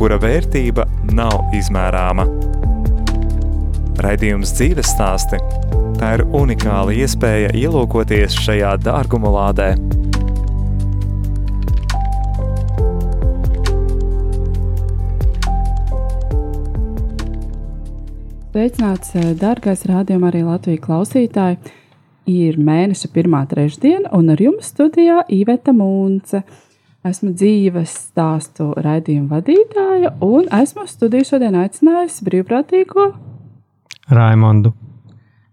kura vērtība nav izmērāma. Raidījums dzīves stāsti – tā ir unikāla iespēja ielūkoties šajā dārguma lādē. Sveicināts, dārgais rādījuma arī Latvijas klausītāji! Ir mēneša pirmā trešdiena, un ar jums studijā Iveta Mūnce. Esmu dzīves stāstu raidījuma vadītāja, un esmu studiju šodien aicinājusi brīvprātīgo Raimondu.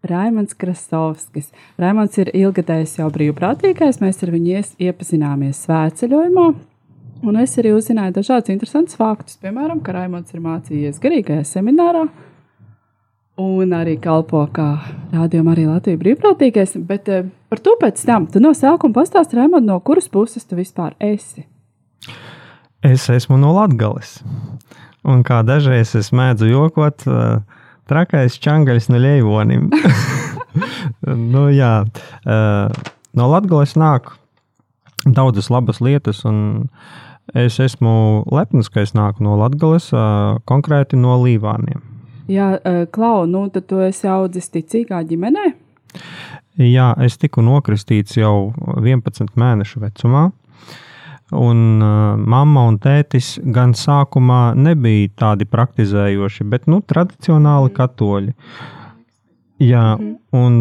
Raimons Krasovskis. Raimons ir ilgadējis jau brīvprātīgais, mēs ar viņu iepazināmies svētceļojumā, un es arī uzzināju dažādus interesantus faktus, piemēram, ka Raimons ir mācījies garīgajā seminārā, un arī kalpo kā rādījuma arī Latvijas brīvprātīgais. Bet uh, par to pēc tam tu no sākuma pastāsti, Raimond, no kuras puses tu vispār esi? Es esmu no Latgales. Un kā dažreiz es mēdzu jokot, trakais čangaļs no Ļeivonim. nu, jā, no Latgales nāk daudzas labas lietas, un es esmu lepns, ka es nāku no Latgales, konkrēti no Līvāniem. Jā, Klau, nu tad tu esi audzis ticīgā ģimenē? Jā, es tiku nokristīts jau 11 mēnešu vecumā. Un uh, mamma un tētis gan sākumā nebija tādi praktizējoši, bet nu, tradicionāli katoļi. Jā, mhm. un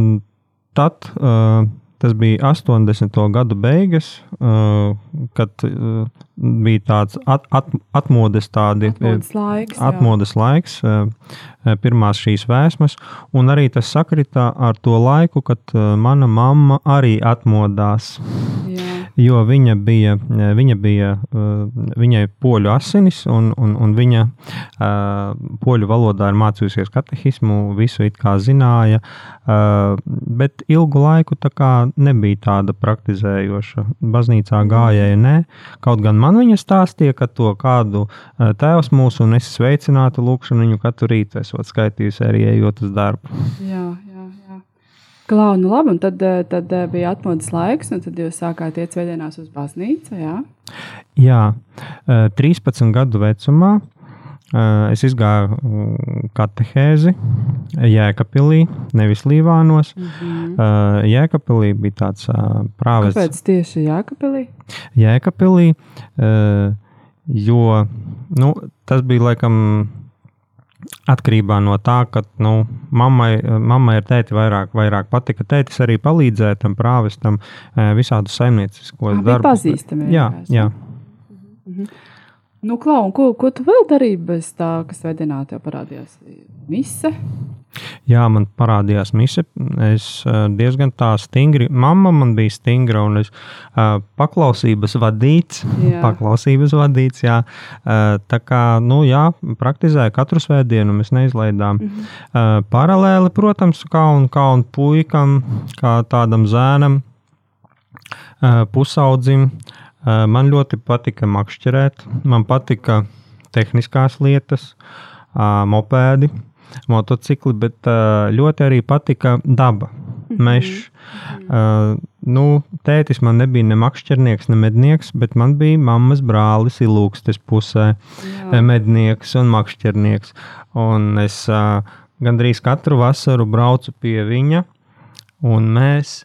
tad uh, Tas bija 80. gadu beigas, uh, kad uh, bija tāds at, at, atmodes, tādi, atmodes laiks, atmodes laiks uh, pirmās šīs vēsmas, un arī tas sakritā ar to laiku, kad mana mamma arī atmodās. Jā jo viņa bija, viņa bija viņai poļu asinis, un, un, un viņa poļu valodā ir mācījusies katehismu, visu it kā zināja, bet ilgu laiku tā kā nebija tāda praktizējoša. Baznīcā gājēja nē, kaut gan man viņa stāstīja, ka to kādu tēvs mūsu un es sveicinātu lūkšanu viņu katru rītu esot skaitījusi arī ejot uz darbu. Jā, Klau, nu labi, un tad, eh, tad eh, bija atmodas laiks, un tad jūs sākāt iet svētdienās uz baznīcu, jā? Jā, 13 eh, gadu vecumā es izgāju mm, katehēzi Jēkabpilī, nevis Līvānos. Mm -hmm. Jēkabpilī bija tāds prāves. Kāpēc tieši Jēkabpilī? Jēkabpilī, jo nu, tas bija laikam Atkarībā no tā, ka nu, mammai, mammai ar tēti vairāk, vairāk patika. Tētis arī palīdzēja tam prāvestam eh, visādus saimnieciskos darbus. Pazīstami. Jā, jā. Mm -hmm. Nu, Klau, ko, ko tu vēl darīji bez tā, kas svētdienā tev parādījās? Mise? Jā, man parādījās mise. Es uh, diezgan tā stingri, mamma man bija stingra un es uh, paklausības vadīts. Jā. Paklausības vadīts, jā. Uh, tā kā, nu jā, praktizēju katru svētdienu, mēs neizlaidām. Mm -hmm. uh, paralēli, protams, kā un, kā un puikam, kā tādam zēnam, uh, pusaudzim, uh, man ļoti patika makšķerēt, man patika tehniskās lietas, uh, mopēdi motocikli, bet ļoti arī patika daba. Mhm. Mežs. Uh, nu, tētis man nebija ne makšķernieks, ne mednieks, bet man bija mammas brālis ilūkstes pusē, Jā. mednieks un makšķernieks. Un es uh, gandrīz katru vasaru braucu pie viņa, un mēs,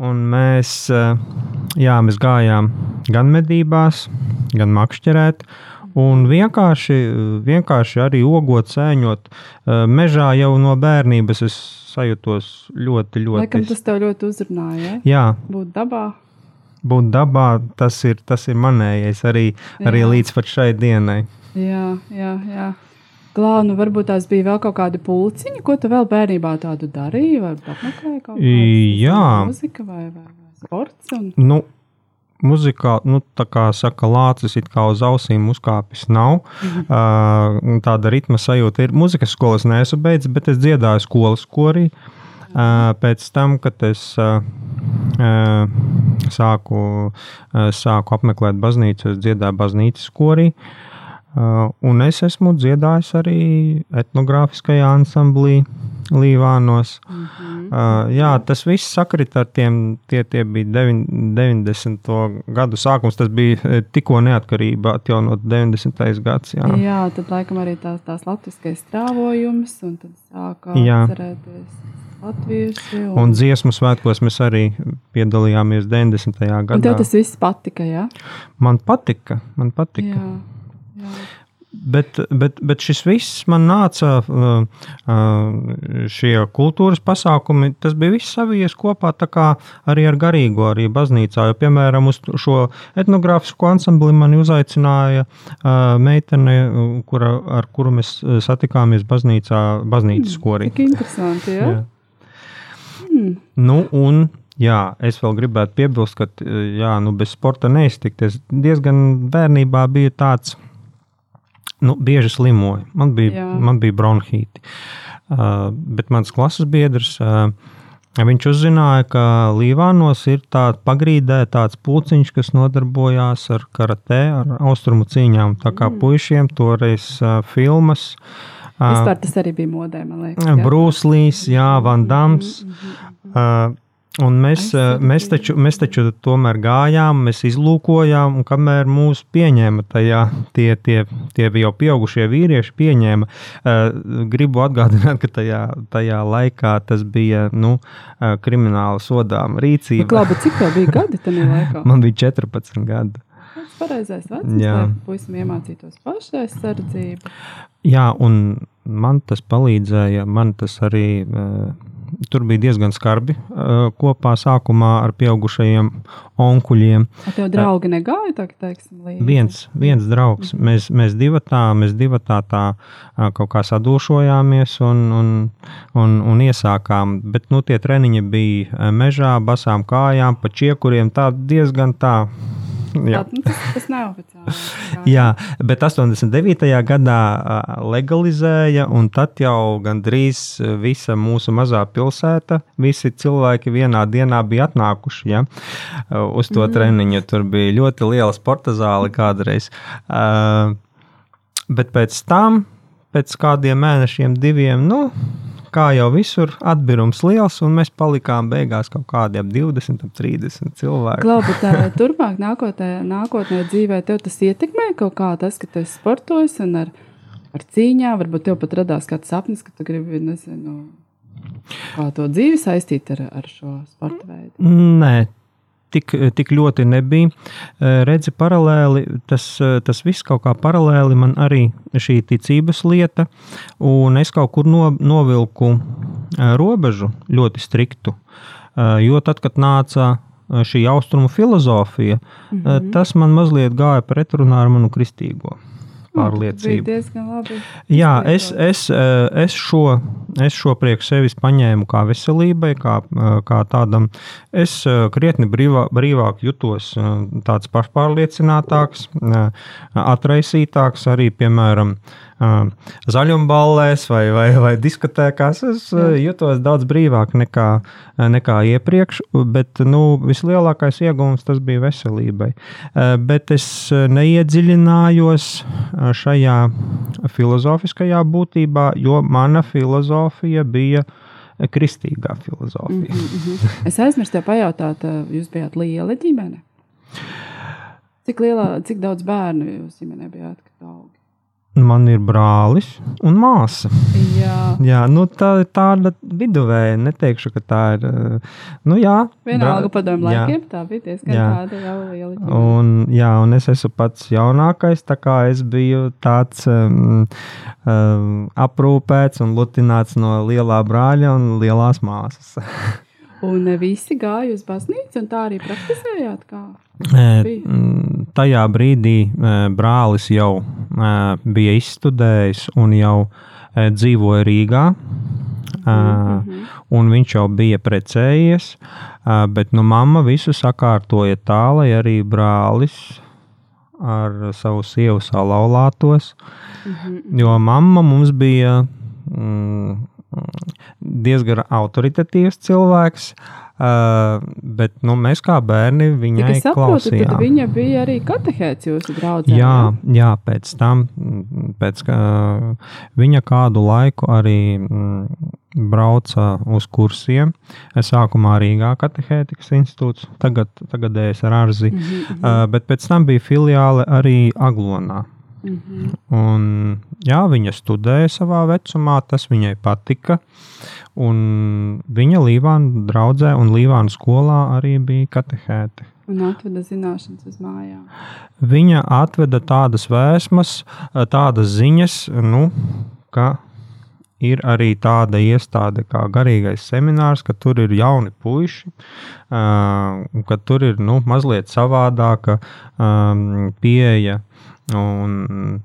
un mēs, uh, jā, mēs gājām gan medībās, gan makšķerēt. Un vienkārši, vienkārši arī ogot, sēņot. Eh, mežā jau no bērnības es sajūtos ļoti, ļoti. Laikam tas tev ļoti uzrunāja. Ja? Jā, būt dabā. Būt dabā, tas ir, tas ir manējais arī, jā. arī līdz šai dienai. Jā, jā, jā. Glānu, varbūt tās bija vēl kaut kādi pulciņi, ko tu vēl bērnībā tādu darīji, vai apmeklēji kaut kādu Jā. mūziku vai, vai, sports. Un... Nu, muzikā, nu, tā kā saka, lācis it kā uz ausīm uzkāpis nav. Uh, tāda ritma sajūta ir. Mūzikas skolas neesmu beidzis, bet es dziedāju skolas korī. Uh, pēc tam, kad es uh, sāku, sāku apmeklēt baznīcu, es dziedāju baznīcas korī. Uh, un es esmu dziedājis arī etnogrāfiskajā ansamblī Līvānos. Mm -hmm. uh, jā, tas viss sakrit ar tiem, tie, tie bija 90. gadu sākums, tas bija eh, tikko neatkarība atjaunot 90. gads. Jā. jā, tad laikam arī tās, tās latviskais strāvojums, un tad sākā jā. cerēties. Latvieši, un... un dziesmu svētkos mēs arī piedalījāmies 90. gadā. Un tev tas viss patika, jā? Man patika, man patika. Jā, jā. Bet, bet, bet šis viss man nāca, uh, uh, šie kultūras pasākumi, tas bija viss savies kopā arī ar garīgo, arī baznīcā. Jo, piemēram, uz šo etnogrāfisko ansambli mani uzaicināja uh, meitene, kura, ar kuru mēs satikāmies baznīcā, baznīcas hmm, korī. Tik interesanti, ja? jā. Hmm. Nu, un Jā, es vēl gribētu piebilst, ka jā, nu, bez sporta neiztikt. Es diezgan bērnībā biju tāds nu, bieži slimoju. Man bija, Jā. man bija bronhīti. Uh, bet mans klases biedrs. Uh, Viņš uzzināja, ka Līvānos ir tāds pagrīdē, tāds pulciņš, kas nodarbojās ar karatē, ar austrumu cīņām. Tā kā mm. puišiem toreiz uh, filmas. Vispār tas arī bija modē, man liekas. Brūslīs, Jā, Vandams. Mm -hmm. uh, Un mēs, eh, mēs, taču, mēs taču tomēr gājām, mēs izlūkojām, un kamēr mūs pieņēma tajā, tie, tie, tie jau pieaugušie vīrieši pieņēma, uh, gribu atgādināt, ka tajā, tajā laikā tas bija nu, uh, krimināla sodām rīcība. Nu, Labi, cik tev bija gadi tajā laikā? Man bija 14 gadi. Tas pareizais vecums, lai puisim iemācītos pašaizsardzību. Jā, un man tas palīdzēja, man tas arī uh, tur bija diezgan skarbi uh, kopā sākumā ar pieaugušajiem onkuļiem. Ar tev draugi negāja, tā teiksim, līdzi? Viens, viens draugs. Mm. Mēs, mēs divatā, mēs divatā tā uh, kaut kā sadošojāmies un, un, un, un iesākām, bet nu tie treniņi bija mežā, basām kājām, pa čiekuriem, tā diezgan tā Jā. Nu, tas, tas nav oficiāli. Jā, bet 89. gadā legalizēja, un tad jau gandrīz visa mūsu mazā pilsēta, visi cilvēki vienā dienā bija atnākuši ja, uz to mm. treniņu. Tur bija ļoti liela sporta zāle kādreiz. Uh, bet pēc tam, pēc kādiem mēnešiem, diviem, nu, kā jau visur, atbirums liels, un mēs palikām beigās kaut kādi ap 20, ap 30 cilvēki. Labi, tā turpmāk, nākotnē, nākotnē dzīvē, tev tas ietekmē kaut kā tas, ka tu esi sportojis un ar, ar cīņām, varbūt tev pat radās kāds sapnis, ka tu gribi, nezinu, kā to dzīvi saistīt ar, ar šo sporta veidu. Nē, tik, tik ļoti nebija. Eh, redzi, paralēli tas, eh, tas viss kaut kā paralēli man arī šī ticības lieta, un es kaut kur no, novilku eh, robežu ļoti striktu. Jo tad, kad nāca šī austrumu filozofija, mm -hmm. tas man mazliet gāja pretrunā ar manu kristīgo pārliecību. Jā, es, es, es, šo, es šo priekš sevis paņēmu kā veselībai, kā, kā tādam. Es krietni brīvā, brīvāk jutos, tāds pašpārliecinātāks, atraisītāks arī, piemēram, zaļumballēs vai, vai, vai diskotēkās. Es jutos daudz brīvāk nekā, nekā iepriekš, bet nu, vislielākais iegūms tas bija veselībai. Bet es neiedziļinājos šajā filozofiskajā būtībā, jo mana filozofija bija kristīgā filozofija. Mm -hmm. Es aizmirsu te pajautāt, jūs bijāt liela ģimene? Cik, lielā, cik daudz bērnu jūs ģimenē bijāt, kad augi? Man ir brālis un māsa. Jā, jā nu tā ir tāda viduvēja. Neteikšu, ka tā ir. Eh, nu, jā, vienalga brā... padomu laikiem. Tā bija diezgan jā. tāda jau liela. Ģimene. Un, jā, un es esmu pats jaunākais. Tā kā es biju tāds um, um, aprūpēts un lutināts no lielā brāļa un lielās māsas. Un visi gāja uz baznīcu, un tā arī praktizējāt. Kā? Tajā brīdī brālis jau bija izstudējis un jau dzīvoja Rīgā. Mm -hmm. Un viņš jau bija precējies. Bet nu, mamma visu sakārtoja tā, lai arī brālis ar savu sievu salauztos. Mm -hmm. Jo mamma mums bija mm, diezgan autoritatīvs cilvēks. Uh, bet nu, mēs kā bērni viņai ja klausījāmies. Viņa bija arī katehēts jūsu draugā. Jā, jā, pēc tam, pēc, uh, viņa kādu laiku arī mm, brauca uz kursiem. Es sākumā Rīgā katehētikas institūts, tagad, tagadējais ar Arzi, mm -hmm. uh, bet pēc tam bija filiāle arī Aglonā. -hmm. Un, jā, viņa studēja savā vecumā, tas viņai patika. Un viņa Līvāna draudzē un Līvāna skolā arī bija katehēti. Un atveda zināšanas uz mājām. Viņa atveda tādas vēsmas, tādas ziņas, nu, ka ir arī tāda iestāde kā garīgais seminārs, ka tur ir jauni puiši, ka tur ir nu, mazliet savādāka pieeja un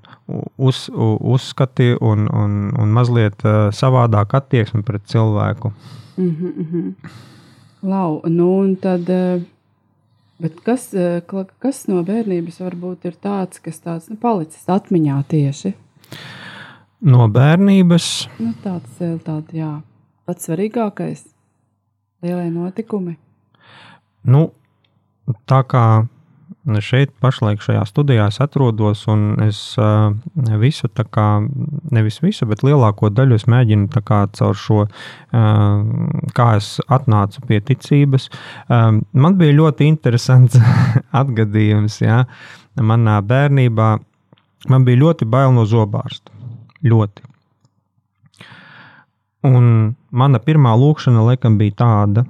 uz, uzskati un, un, un mazliet savādāk attieksme pret cilvēku. Mm -hmm, mm -hmm. Lau, nu tad, bet kas, kas no bērnības varbūt ir tāds, kas tāds nu, palicis atmiņā tieši? no bērnības. Nu, tāds ir tāds, jā, pats svarīgākais, lielie notikumi. Nu, tā kā šeit pašlaik šajā studijā es atrodos, un es uh, visu, kā nevis visu, bet lielāko daļu es mēģinu kā caur šo, uh, kā es atnācu pie ticības. Um, man bija ļoti interesants atgadījums, jā, manā bērnībā man bija ļoti bail no zobārsta. Ļoti. Un mana pirmā lūkšana, laikam, bija tāda,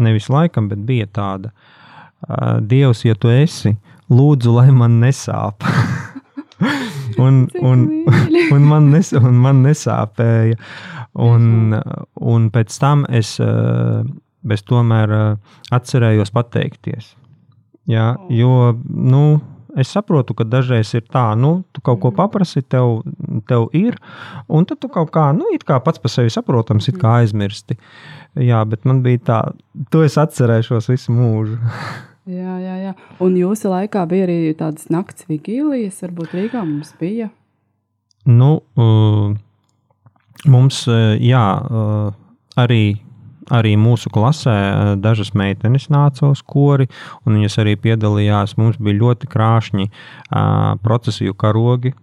nevis laikam, bet bija tāda: Dievs, ja tu esi, lūdzu, lai man nesāp. un, un, un, man nes, un man nesāpēja. Un, un pēc tam es, es tomēr atcerējos pateikties. Jā, jo, nu, Es saprotu, ka dažreiz ir tā, nu, tu kaut ko mhm. paprasti, tev, tev ir, un tad tu kaut kā, nu, it kā pats par sevi saprotams, it kā mhm. aizmirsti. Jā, bet man bija tā, to es atcerēšos visu mūžu. jā, jā, jā. Un jūsu laikā bija arī tādas nakts vigīlijas, varbūt Rīgā mums bija? Nu, uh, mums, jā, uh, arī arī mūsu klasē eh, dažas meitenes nāca uz kori, un viņas arī piedalījās. Mums bija ļoti krāšņi procesiju karogi.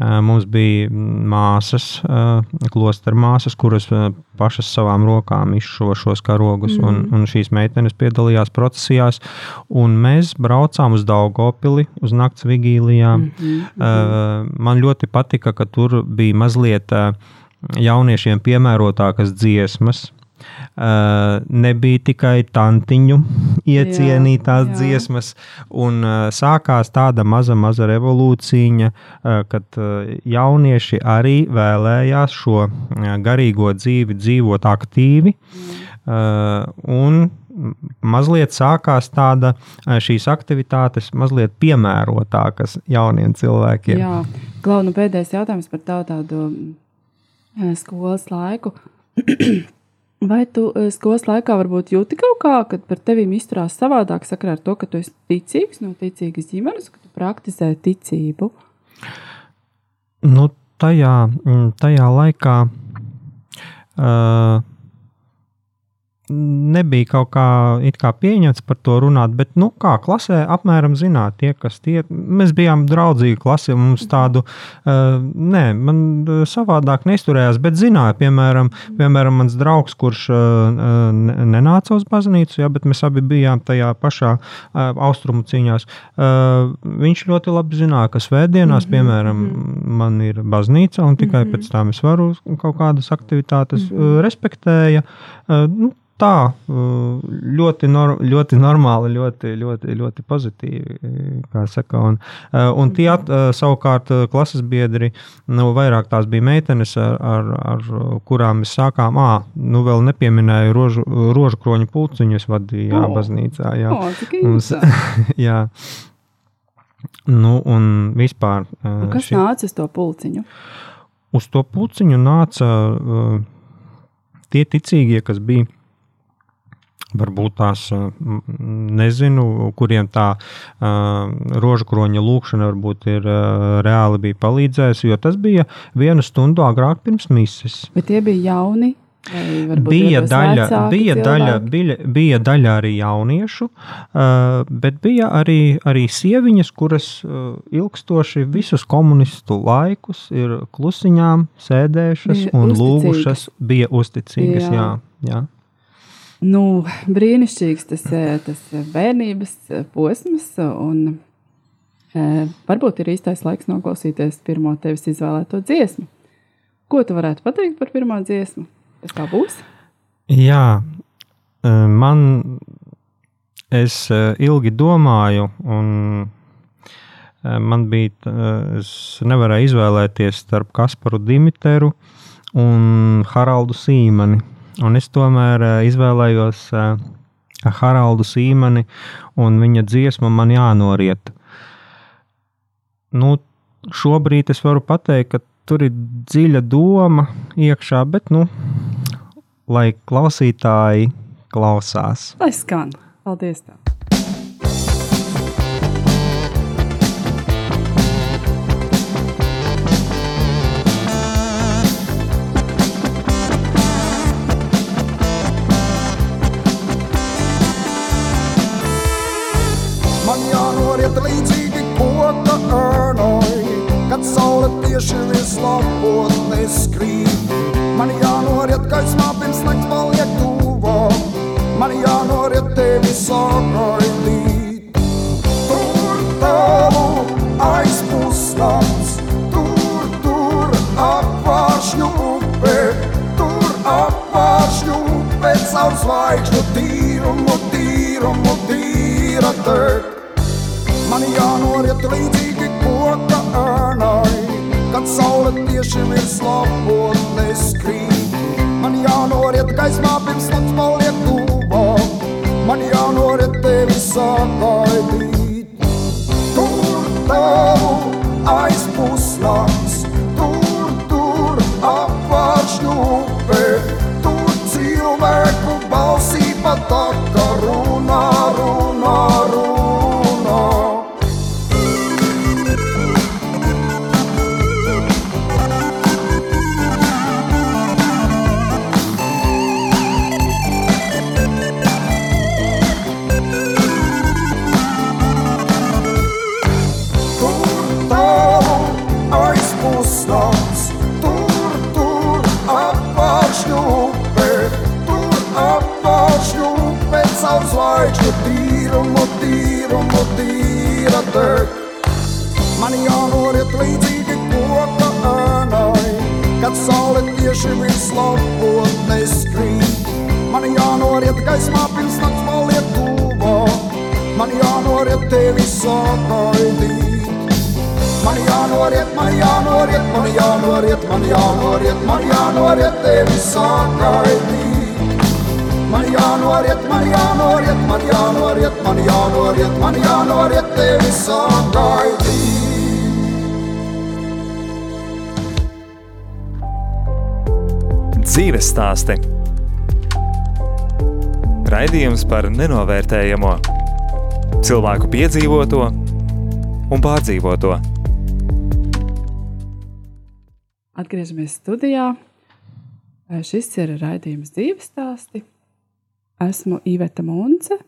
Mums bija māsas, klostra māsas, kuras pašas savām rokām izšuva šos karogus, mm. un, un šīs meitenes piedalījās procesijās. Mēs braucām uz Daugopili, uz nakts vigīlijām. Mm -hmm. Man ļoti patika, ka tur bija mazliet jauniešiem piemērotākas dziesmas nebija tikai tantiņu iecienītās jā, jā. dziesmas, un sākās tāda maza, maza revolūcija, kad jaunieši arī vēlējās šo garīgo dzīvi dzīvot aktīvi. Un mazliet sākās tāda šīs aktivitātes, mazliet piemērotākas jauniem cilvēkiem. Jā, Klauna, pēdējais jautājums par tavu tādu skolas laiku. Vai tu eh, skolas laikā varbūt jūti kaut kā, kad par tevi izturās savādāk sakarā ar to, ka tu esi ticīgs, no ticīgas ģimenes, ka tu praktizē ticību? Nu, tajā, mm, tajā laikā uh, nebija kaut kā, kā pieņemts par to runāt, bet, nu, kā klasē, apmēram zināt, tie, kas tie mēs bijām draudzīgi klasi, mums tādu, uh, nē, man savādāk neizturējās, bet zināja, piemēram, piemēram mans draugs, kurš uh, nenāca uz baznīcu, jā, bet mēs abi bijām tajā pašā uh, austrumu cīņās, uh, viņš ļoti labi zināja, ka svētdienās, mm -hmm. piemēram, mhm. man ir baznīca, un tikai mm -hmm. pēc tam es varu kaut kādas aktivitātes mm -hmm. uh, respektēja. Uh, nu, tā, ļoti, nor, ļoti normāli, ļoti, ļoti, ļoti pozitīvi. Saka, un, un tie at, savukārt klases biedri, nu, vairāk tās bija meitenes, ar, ar, ar kurām mēs sākām. À, nu, vēl nepieminēju rožu, rožu kroņu pulciņus vadīja jā, baznīcā. Jā, oh, Mums, jā. Nu, un vispār. Un kas šī, nāca uz to pulciņu? Uz to pulciņu nāca uh, tie ticīgie, kas bija Varbūt tās nezinu, kuriem tā uh, rožu kroņa lūkšana varbūt ir uh, reāli bija palīdzējusi, jo tas bija vienu stundu agrāk pirms mises. Bet tie bija jauni Bija daļa, bija, daļa, bija, bija daļa arī jauniešu, bet bija arī, arī sieviņas, kuras ilgstoši visus komunistu laikus ir klusiņām sēdējušas bija un uzticīgas. lūgušas, bija uzticīgas. Jā. Jā, jā. Nu, brīnišķīgs tas, tas bērnības posms, un varbūt ir īstais laiks noklausīties pirmo tevis izvēlēto dziesmu. Ko tu varētu pateikt par pirmo dziesmu? Tas tā būs? Jā, man es ilgi domāju, un man bija, es nevarēju izvēlēties starp Kasparu Dimiteru un Haraldu Sīmani. Un es tomēr izvēlējos Haraldu Sīmani un viņa dziesmu man jānoriet. Nu, šobrīd es varu pateikt, ka tur ir dziļa doma iekšā, bet nu, lai klausītāji klausās. Lai skan! Paldies! Tev. Gaismā pirms nakts paliek tuvā, man jānoriet tevi sagaidīt. Tur tavu aizpustams, tur, tur apvāršņu upe, tur apvāršņu upe caur zvaigžņu tīrumu, tīrumu, tīra tek. Man jānoriet līdzīgi koka ērnai, kad saule tieši virs lapotnes krīt. Man jānoriet gaismā pirms nakts paliek tuvā, man jānoriet tevi sagaidīt. Tur tavu aizpusnāks, tur, tur apvāršņu upe, tur cilvēku balsī pataka saule tieši virs lapotnes krīt. Man jānoriet gaismā pirms nakts paliek tuvā, man jānoriet tevi sagaidīt. Man jānoriet, man jānoriet, man jānoriet, man jānoriet, man jānoriet tevi sagaidīt. Man jānoriet, man jānoriet, man jānoriet, man jānoriet, man jānoriet tevi sagaidīt. Dzīves stāsti. Raidījums par nenovērtējamo, cilvēku piedzīvoto un pārdzīvoto. Atgriežamies studijā. Šis ir raidījums dzīves stāsti. Esmu Iveta Munce,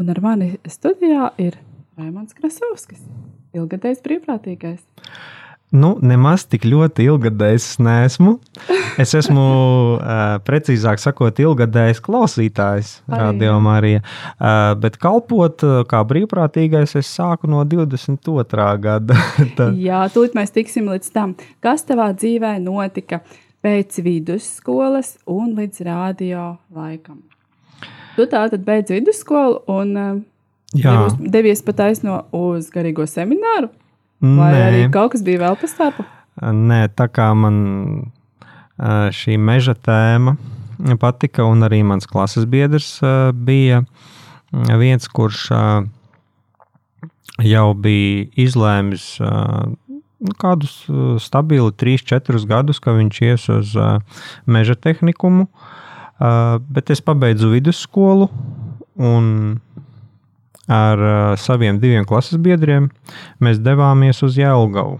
un ar mani studijā ir Raimons Krasovskis, ilgadējs brīvprātīgais. Nu, nemaz tik ļoti ilgadējs es neesmu. Es esmu, uh, precīzāk sakot, ilgadējs klausītājs Radio Marijā. Uh, bet kalpot kā brīvprātīgais, es sāku no 22. gada. Tā. Jā, tūlīt mēs tiksim līdz tam, kas tavā dzīvē notika pēc vidusskolas un līdz radio laikam. Tu tā tad beidz vidusskolu un uh, devies, devies pat aizno uz garīgo semināru. Vai Nē. arī kaut kas bija vēl tam? Nē, tā kā man šī meža tēma patika, un arī mans klases biedrs bija viens, kurš jau bija izlēmis nu, kādus stabili 3-4 gadus, ka viņš ies uz meža tehnikumu. Bet es pabeidzu vidusskolu, un ar uh, saviem diviem klases biedriem mēs devāmies uz Jēlgavu.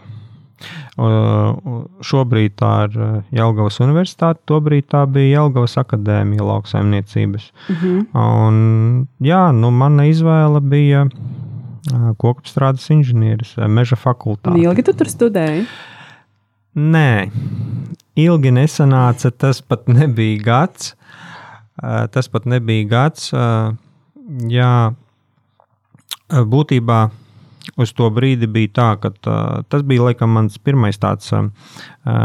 Uh, šobrīd tā ir Jēlgavas universitāte, tobrīd tā bija Jēlgavas akadēmija lauksaimniecības. Mm -hmm. Un, jā, nu, mana izvēle bija uh, kokapstrādes inženieris, meža fakultāte. Ilgi tu tur studēji? Nē, ilgi nesanāca. Tas pat nebija gads. Uh, tas pat nebija gads. Uh, jā, būtībā uz to brīdi bija tā, ka uh, tas bija laikam mans pirmais tāds uh,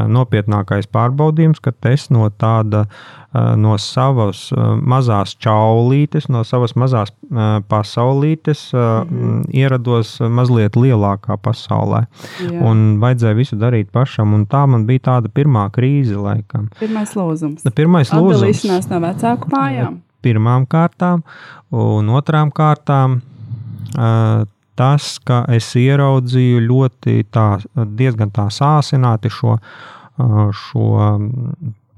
nopietnākais pārbaudījums, kad es no tāda, uh, no savas uh, mazās čaulītes, no savas mazās uh, pasaulītes uh, mm -hmm. ierados mazliet lielākā pasaulē. Jā. Un vajadzēja visu darīt pašam, un tā man bija tāda pirmā krīze laikam. Pirmais lūzums. Pirmais lūzums. Atdalīšanās no vecāku mājām. Pirmām kārtām, un otrām kārtām. Uh, tas, ka es ieraudzīju ļoti tā, diezgan tā sāsināti šo, šo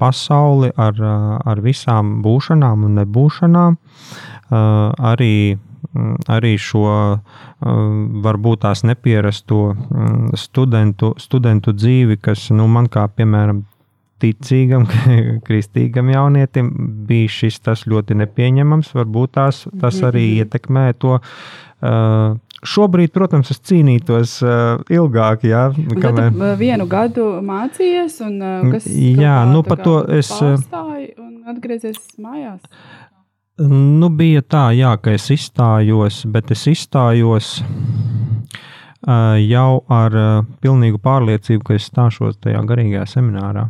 pasauli ar, ar visām būšanām un nebūšanām, arī, arī šo varbūt tās nepierasto studentu, studentu dzīvi, kas nu, man kā piemēram ticīgam, kristīgam jaunietim bija šis tas ļoti nepieņemams. Varbūt tās, tas arī mhm. ietekmē to uh, Šobrīd, protams, es cīnītos uh, ilgāk, jā, kamēr... Tad vienu gadu mācījies, un uh, kas jā, nu, par to es un atgriezies mājās. Nu, bija tā, jā, ka es izstājos, bet es izstājos uh, jau ar uh, pilnīgu pārliecību, ka es stāšos tajā garīgajā seminārā.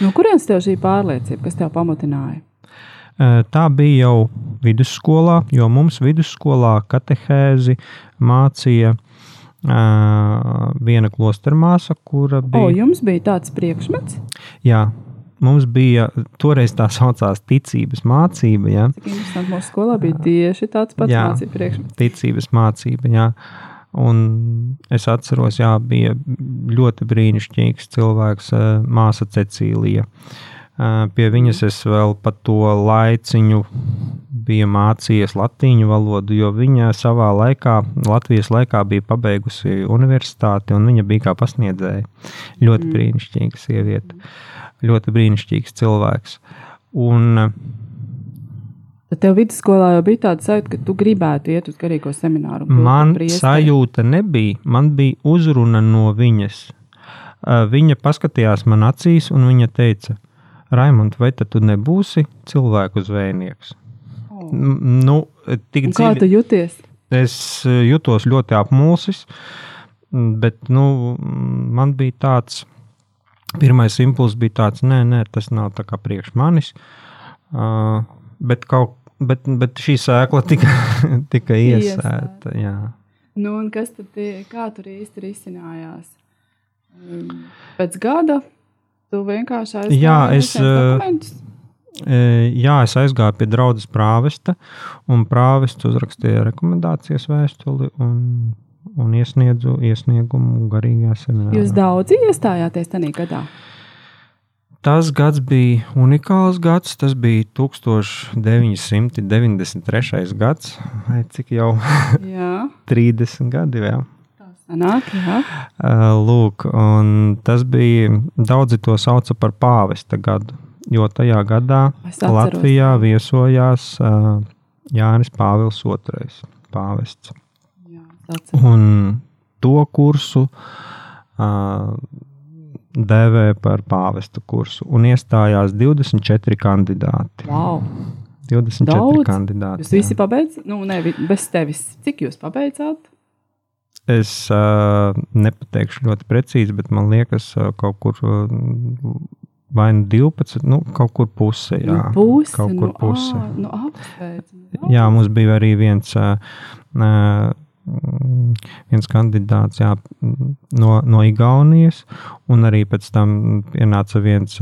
No kurienes tev šī pārliecība, kas tev pamudināja? Tā bija jau vidusskolā, jo mums vidusskolā katehēzi mācīja uh, viena klostermāsa, kura bija. O, jums bija tāds priekšmets? Jā. Mums bija toreiz tā saucamā ticības mācība. Ja. Interesanti, mūsu skolā bija tieši tāds pats mācību priekšmets. Ticības mācība, jā. Un es atceros, jā, bija ļoti brīnišķīgs cilvēks, māsa Cecīlija. Uh, Pie viņas es vēl pa to laiciņu biju mācījies latīņu valodu, jo viņa savā laikā, Latvijas laikā, bija pabeigusi universitāti un viņa bija kā pasniedzēja. Ļoti mm. brīnišķīga sieviete, ļoti brīnišķīgs cilvēks. Un, Tad tev vidusskolā jau bija tāda sajūta, ka tu gribētu iet uz garīgo semināru. Man sajūta nebija, man bija uzruna no viņas. Viņa paskatījās man acīs un viņa teica, Raimond, vai tu nebūsi cilvēku zvejnieks? Oh. Nu, tik dzīvi... Kā tu jūties? Es jutos ļoti apmulsis, bet nu, man bija tāds, pirmais impulss bija tāds, nē, nē, tas nav tā kā priekš manis. Uh, bet, kaut, bet, bet šī sēkla tika, tika iesēta. Jā. Nu, kas tad, kā tur īsti risinājās? Pēc gada Tu vienkārši aizgāji jā, es, dokumentus? Jā, es aizgāju pie draudzes prāvesta, un prāvests uzrakstīja rekomendācijas vēstuli un, un iesniedzu iesniegumu garīgajā seminārā. Jūs daudz iestājāties tajā gadā? Tas gads bija unikāls gads. Tas bija 1993. gads, vai cik jau 30 gadi vēl. Nāk, jā. Lūk, tas bija, daudzi to sauca par pāvesta gadu, jo tajā gadā Latvijā viesojās Jānis Pāvils II. Pāvests. Jā, Un to kursu uh, dēvē par pāvesta kursu. Un iestājās 24 kandidāti. Wow. 24 Daudz. kandidāti. Jūs visi pabeidzat? Nu, ne, bez tevis. Cik jūs pabeidzāt? Es uh, nepateikšu ļoti precīzi, bet man liekas, uh, kaut kur uh, vai nu 12, nu, kaut kur pusē. Jā, nu, puse, kaut kur nu, pusē. Nu, apsveic, jā, mums bija arī viens. Uh, uh, viens kandidāts jā, no, no Igaunijas, un arī pēc tam ienāca viens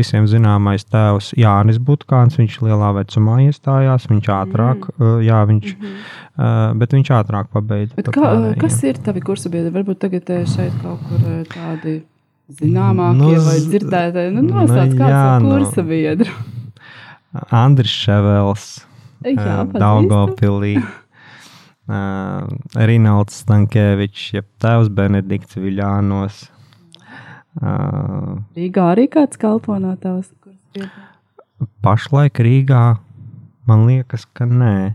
visiem zināmais tēvs Jānis Butkāns. Viņš lielā vecumā iestājās, viņš ātrāk, mm. jā, viņš, mm -hmm. bet viņš ātrāk pabeidza. Bet kā, kas ir tavi kursa biedri? Varbūt tagad šeit kaut kur tādi zināmākie nu, vai dzirdētāji. Nu, nosauc nu, kāds no kursa biedru. Andris Ševels. Daugopilī. Uh, Rinalds Stankēvičs, jeb tēvs Benedikts Viļānos. Uh, Rīgā arī kāds kalpo no tavas pašlaik Rīgā man liekas, ka nē.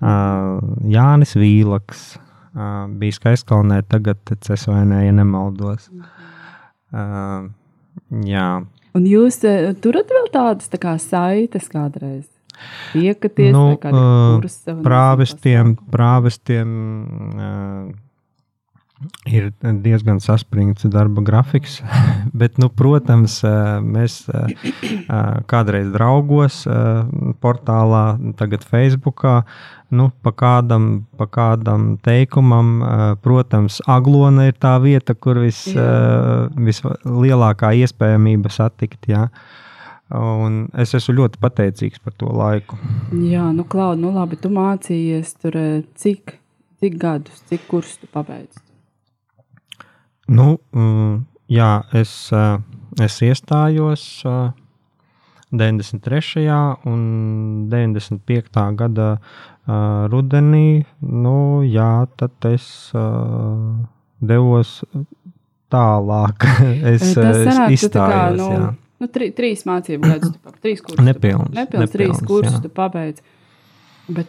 Uh, Jānis Vīlaks uh, bija Skaiskalnē, tagad CSVN, ja nemaldos. Uh, jā, Un jūs eh, turat vēl tādas tā kā saites kādreiz? Tiekaties nu, nezinu, prāvestiem, prāvestiem uh, ir diezgan saspringts darba grafiks, bet, nu, protams, mēs kādreiz draugos portālā, tagad Facebookā, nu, pa kādam, pa kādam teikumam, protams, Aglona ir tā vieta, kur vis, vislielākā iespējamība satikt, jā. Un es esmu ļoti pateicīgs par to laiku. Jā, nu, Klaud, nu labi, tu mācījies tur eh, cik, cik gadus, cik kursus tu pabeidzi? Nu, mm, jā, es, eh, es iestājos eh, 93. un 95. gada eh, rudenī. Nu, jā, tad es eh, devos tālāk. es eh, sanāk, tu tā kā, izstājos. nu, jā. Nu, tri, trīs mācību gadus, tu trīs kursus. tu- Nepilns, Nepilns, trīs nepilns, kursus jā. tu pabeidz. Bet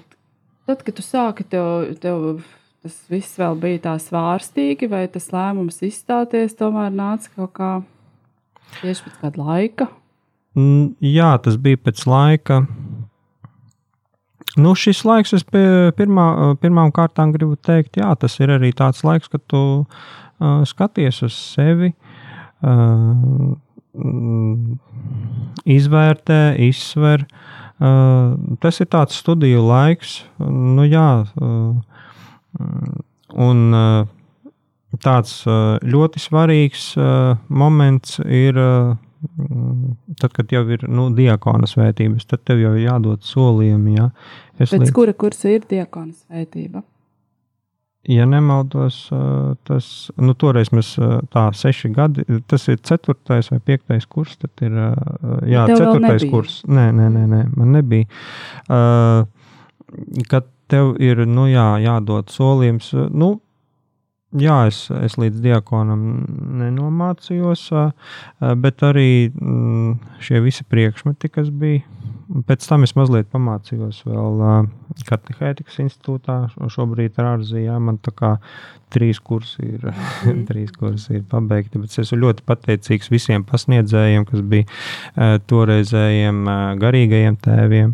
tad, kad tu sāki, tev, tev tas viss vēl bija tā svārstīgi, vai tas lēmums izstāties tomēr nāca kaut kā tieši pēc kāda laika? Jā, tas bija pēc laika. Nu, šis laiks, es pie pirmā, pirmām kārtām gribu teikt, jā, tas ir arī tāds laiks, kad tu uh, skaties uz sevi, uh, izvērtē, izsver. Uh, tas ir tāds studiju laiks, nu jā, uh, un uh, tāds ļoti svarīgs moments ir. Mm, Tad, kad jau ir nu, diakona svētības, tad tev jau ir jādod solījumi. Ja, es Pēc līdz, kura kursa ir diakona svētība? Ja nemaldos, ā, tas nu, toreiz mēs ā, tā seši gadi, tas ir ceturtais vai piektais kurs. Tad ir ā, jā, Tev ceturtais kurs. Nē, nē, nē, nē man nebija. Kad tev ir nu, jā, jādod solījums, nu, Jā, es, es līdz diakonam nenomācījos, bet arī mm, šie visi priekšmeti, kas bija. Pēc tam es mazliet pamācījos vēl Katehētikas institūtā. Šobrīd ar ārzemē man tā kā trīs kursi ir, mm. trīs kursi ir pabeigti. Bet es esmu ļoti pateicīgs visiem pasniedzējiem, kas bija ā, toreizējiem ā, garīgajiem tēviem.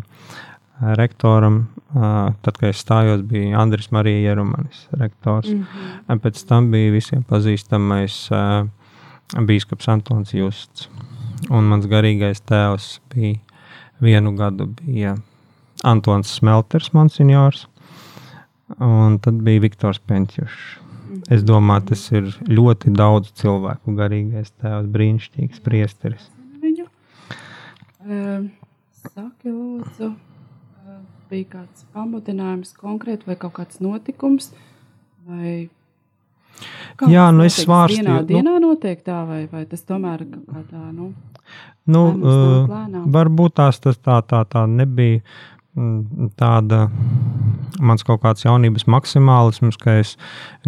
ā, Rektoram, ā, tad, kad es stājos, bija Andris Marija Jerumanis, rektors. Mm. Pēc tam bija visiem pazīstamais uh, biskups Antons Justs. Un mans garīgais tēvs bija vienu gadu bija Antons Smelters, monsignors, un tad bija Viktors Pentjušs. Es domāju, tas ir ļoti daudz cilvēku garīgais tēvs, brīnišķīgs priesteris. Viņu. Um, Saki, lūdzu, uh, bija kāds pamudinājums konkrēti vai kaut kāds notikums? Vai Kā Jā, nu es svārstīju, Vienā nu- dienā notiek tā, vai, vai tas tomēr kā tā, nu, Nu, Lēmums nāk uh, lēnām. varbūt tās tas tā, tā, tā nebija mm, tāda mans kaut kāds jaunības maksimālisms, ka es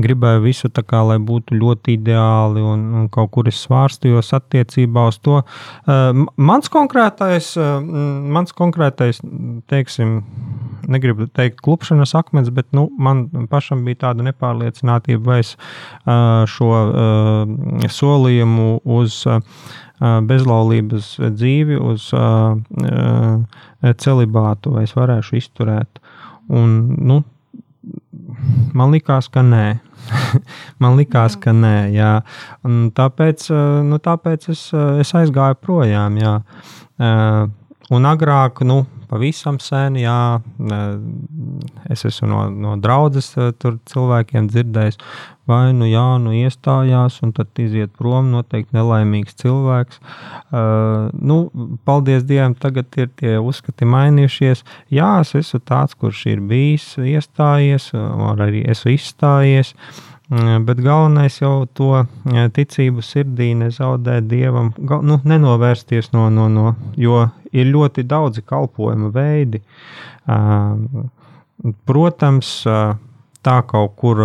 gribēju visu tā kā, lai būtu ļoti ideāli un, un kaut kur es svārstījos attiecībā uz to. M- mans konkrētais, mm, mans konkrētais, teiksim, negribu teikt, klupšanas akmens, bet nu, man pašam bija tāda nepārliecinātība, vai es uh, šo solījumu uz bezlaulības dzīvi, uz celibātu, vai es varēšu izturēt. Un, nu, man likās, ka nē. man likās, ka nē. Jā. Un tāpēc, uh, nu, tāpēc es, uh, es aizgāju projām. Jā. Uh, un agrāk, nu, pavisam sen, jā, uh, es esmu no, no draudzes uh, tur cilvēkiem dzirdējis, vai nu jā, nu iestājās, un tad iziet prom, noteikti nelaimīgs cilvēks. Uh, nu, paldies Dievam, tagad ir tie uzskati mainījušies. Jā, es esmu tāds, kurš ir bijis iestājies, arī esmu izstājies. Bet galvenais jau to ticību sirdī nezaudēt dievam, nu, nenovērsties no, no, no, jo ir ļoti daudzi kalpošana veidi. Protams, tā kaut kur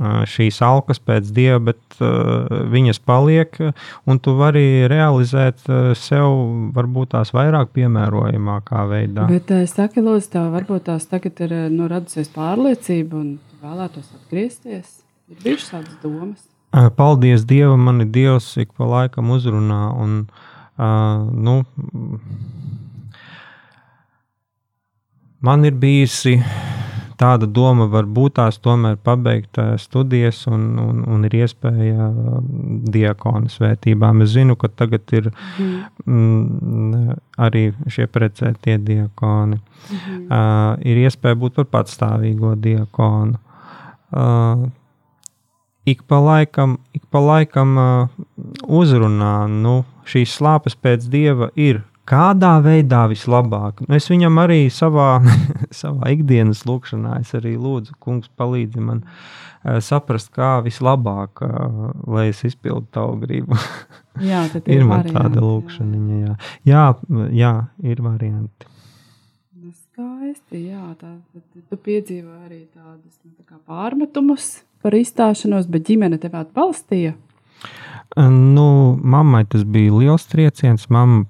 šīs alkas pēc dieva, bet viņas paliek, un tu vari realizēt sev varbūt tās vairāk piemērojamākā veidā. Bet, saki, lūdzu, tev varbūt tās tagad ir nu, radusies pārliecība un vēlētos atgriezties? Ir bijušas tādas domas. Paldies Dievam, man ir Dievs, ik pa laikam uzrunā. Un, uh, nu, man ir bijusi tāda doma, varbūt tās tomēr pabeigt studijas un, un, un ir iespēja diakonu svētībām. Es zinu, ka tagad ir mm. Mm, arī šie precētie diakoni. Mm. Uh, ir iespēja būt par patstāvīgo diakonu. Uh, ik pa laikam, ik pa laikam uh, uzrunā, nu, šīs slāpes pēc dieva ir. Kādā veidā vislabāk? Es viņam arī savā, savā ikdienas lūkšanā, es arī lūdzu, kungs, palīdzi man uh, saprast, kā vislabāk, uh, lai es izpildu tavu gribu. jā, ir, ir man varianti, tāda lūkšana. Jā. Jā, jā, ir varianti skaisti. Jā, tā, tu piedzīvo arī tādus nu, tā pārmetumus par izstāšanos, bet ģimene tev atbalstīja. Nu, mammai tas bija liels trieciens. Mamma,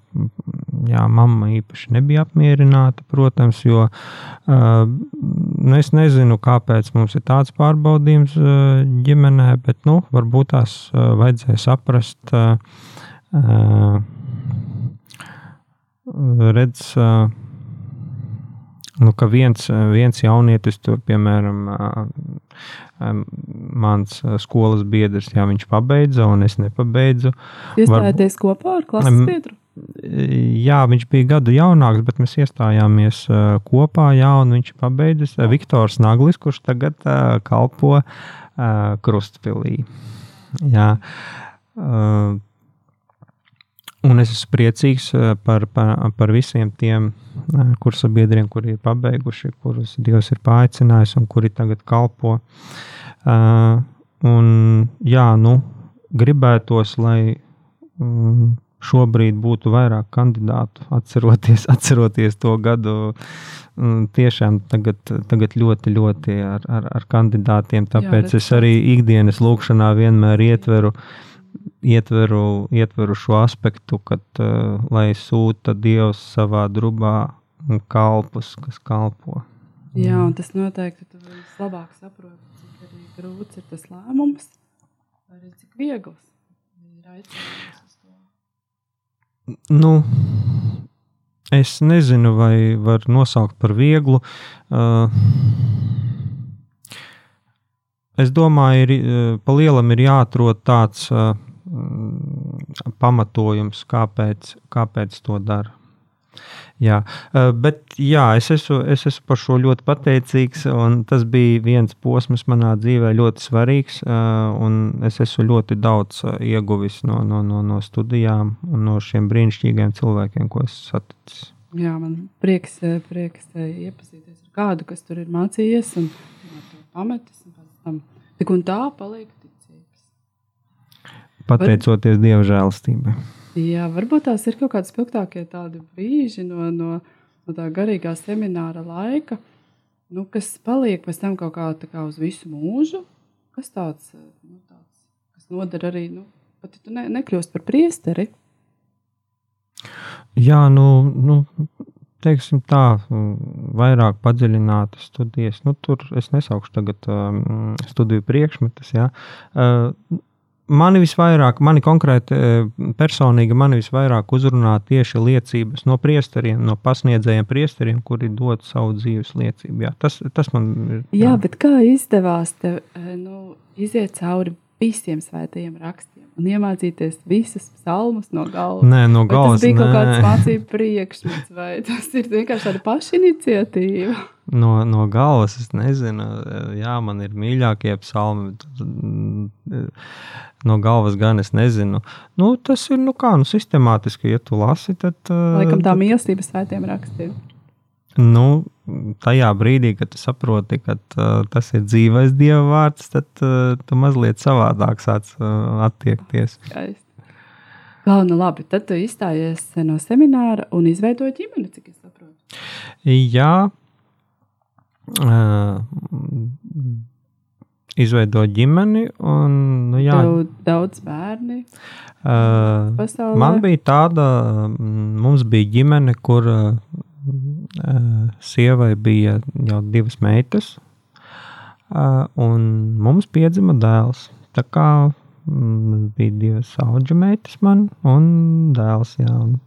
jā, mamma īpaši nebija apmierināta, protams, jo nu, es nezinu, kāpēc mums ir tāds pārbaudījums ģimenē, bet nu, varbūt tās vajadzēja saprast. Redz, nu, ka viens, viens jaunietis, tur, piemēram, mans skolas biedrs, jā, viņš pabeidza, un es nepabeidzu. Jūs stājāties Var... kopā ar klases biedru? Jā, viņš bija gadu jaunāks, bet mēs iestājāmies kopā. Jā, viņš pabeidzis Viktors Naglis, kurš tagad kalpo Krustpilī. Jā. Un es esmu priecīgs par, par, par visiem tiem kursabiedriem, kuri ir pabeiguši, kurus Dievs ir paaicinājis un kuri tagad kalpo. Un, jā, nu, gribētos, lai šobrīd būtu vairāk kandidātu, atceroties, atceroties to gadu. Um, tiešām tagad, tagad ļoti, ļoti ar, ar, ar kandidātiem. Tāpēc jā, es arī ikdienas lūkšanā vienmēr ietveru ietveru, ietveru šo aspektu, kad uh, lai sūta Dievs savā drubā kalpus, kas kalpo. Jā, un tas noteikti tu vislabāk saproti, cik grūts ir tas lēmums, arī cik viegls ir aicinājums. Nu, es nezinu, vai var nosaukt par vieglu. Uh, es domāju, ir pa lielam ir jāatrod tāds uh, pamatojums, kāpēc, kāpēc to dara. Jā, bet jā, es, esmu, es esmu par šo ļoti pateicīgs. Tas bija viens posms manā dzīvē, ļoti svarīgs. Es esmu ļoti daudz ieguvis no, no, no, no studijām un no šiem brīnišķīgiem cilvēkiem, ko esmu saticis. Jā, man prieks, prieks iepazīties ar kādu, kas tur ir mācījies un pametis. Un tam tik un tā paliek pateicoties Var... Dieva žēlastībai. Jā, varbūt tās ir kaut kādi spilgtākie brīži no, no, no tā garīgā semināra laika, nu, kas paliek pēc tam kaut kā, kā uz visu mūžu. Kas tāds, nu, tāds kas noder arī, nu, pat ja tu ne, nekļūst par priesteri? Jā, nu, nu teiksim tā, vairāk padziļinātas studijas. Nu, tur es nesaukšu tagad um, studiju priekšmetus. Ja. Uh, mani visvairāk, mani konkrēti e, personīgi, mani visvairāk uzrunā tieši liecības no priesteriem, no pasniedzējiem priesteriem, kuri dod savu dzīves liecību. Jā, tas, tas man ir. Jā, jā bet kā izdevās tev e, nu, iziet cauri visiem svētajiem rakstiem un iemācīties visus psalmus no galvas? Nē, no galvas. Vai tas bija nē. kaut kāds mācību priekšmets, vai tas ir vienkārši tāda pašiniciatīva? No, no galvas es nezinu, jā, man ir mīļākie psalmi. No galvas gan es nezinu. Nu, tas ir nu kā, nu, sistemātiski, ja tu lasi, tad. Laikam tā mīlestība svētiem rakstiem. Nu, tajā brīdī, kad tu saproti, ka uh, tas ir dzīvais dieva vārds, tad uh, tu mazliet savādāk sāc uh, attiekties. Skaisti. Gal, nu labi, tad tu izstājies no semināra un izveidoji ģimeni, cik es saprotu. Jā, izveidot ģimeni. Un, nu, jā, Tev daudz bērni. uh, pasaulē? man bija tāda, mums bija ģimene, kur uh, sievai bija jau divas meitas, uh, un mums piedzima dēls. Tā kā mm, bija divas auga meitas man un dēls. Jā, un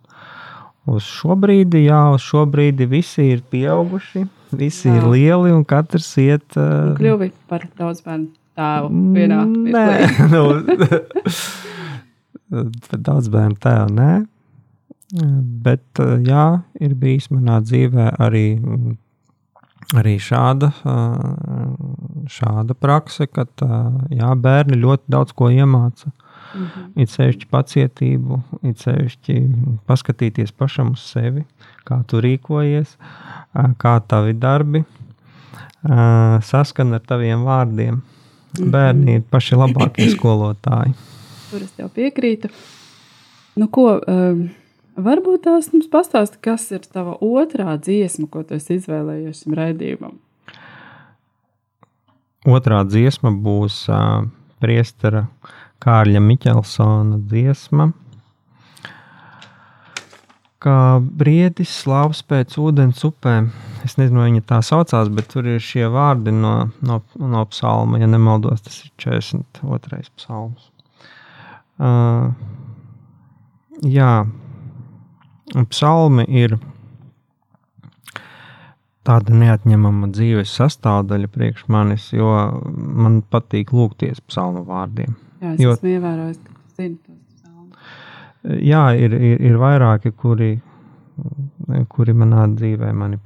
uz šo brīdi, jā, uz šo brīdi visi ir pieauguši. Visi jā. ir lieli un katrs iet. Uh, Un kļuvi par daudz bērnu tēvu vienā Nē, nu, par daudz bērnu tēvu, nē. Bet, eh, jā, ir bijis manā dzīvē arī, mm, arī šāda, eh, šāda prakse, ka jā, bērni ļoti daudz ko iemāca. Mhm. It sevišķi pacietību, it sevišķi paskatīties pašam uz sevi, kā tu rīkojies, kā tavi darbi ā, saskan ar taviem vārdiem. Bērni ir paši labākie skolotāji. Tur es tev piekrītu. Nu, ko, varbūt tās mums pastāsti, kas ir tava otrā dziesma, ko tu esi izvēlējies šim raidījumam. Otrā dziesma būs uh, Priestera Kārļa Miķelsona dziesma. Kā briedis slāpes pēc ūdens upēm. Es nezinu, vai viņa tā saucās, bet tur ir šie vārdi no, no, no psalma. Ja nemaldos, tas ir 42. psalms. Uh, jā, psalmi ir tāda neatņemama dzīves sastāvdaļa priekš manis, jo man patīk lūgties psalmu vārdiem. Jā, es Jo- esmu ievērojis, ka tu zini tos psalmus. Jā, ir, ir, ir vairāki, kuri, kuri manā dzīvē mani.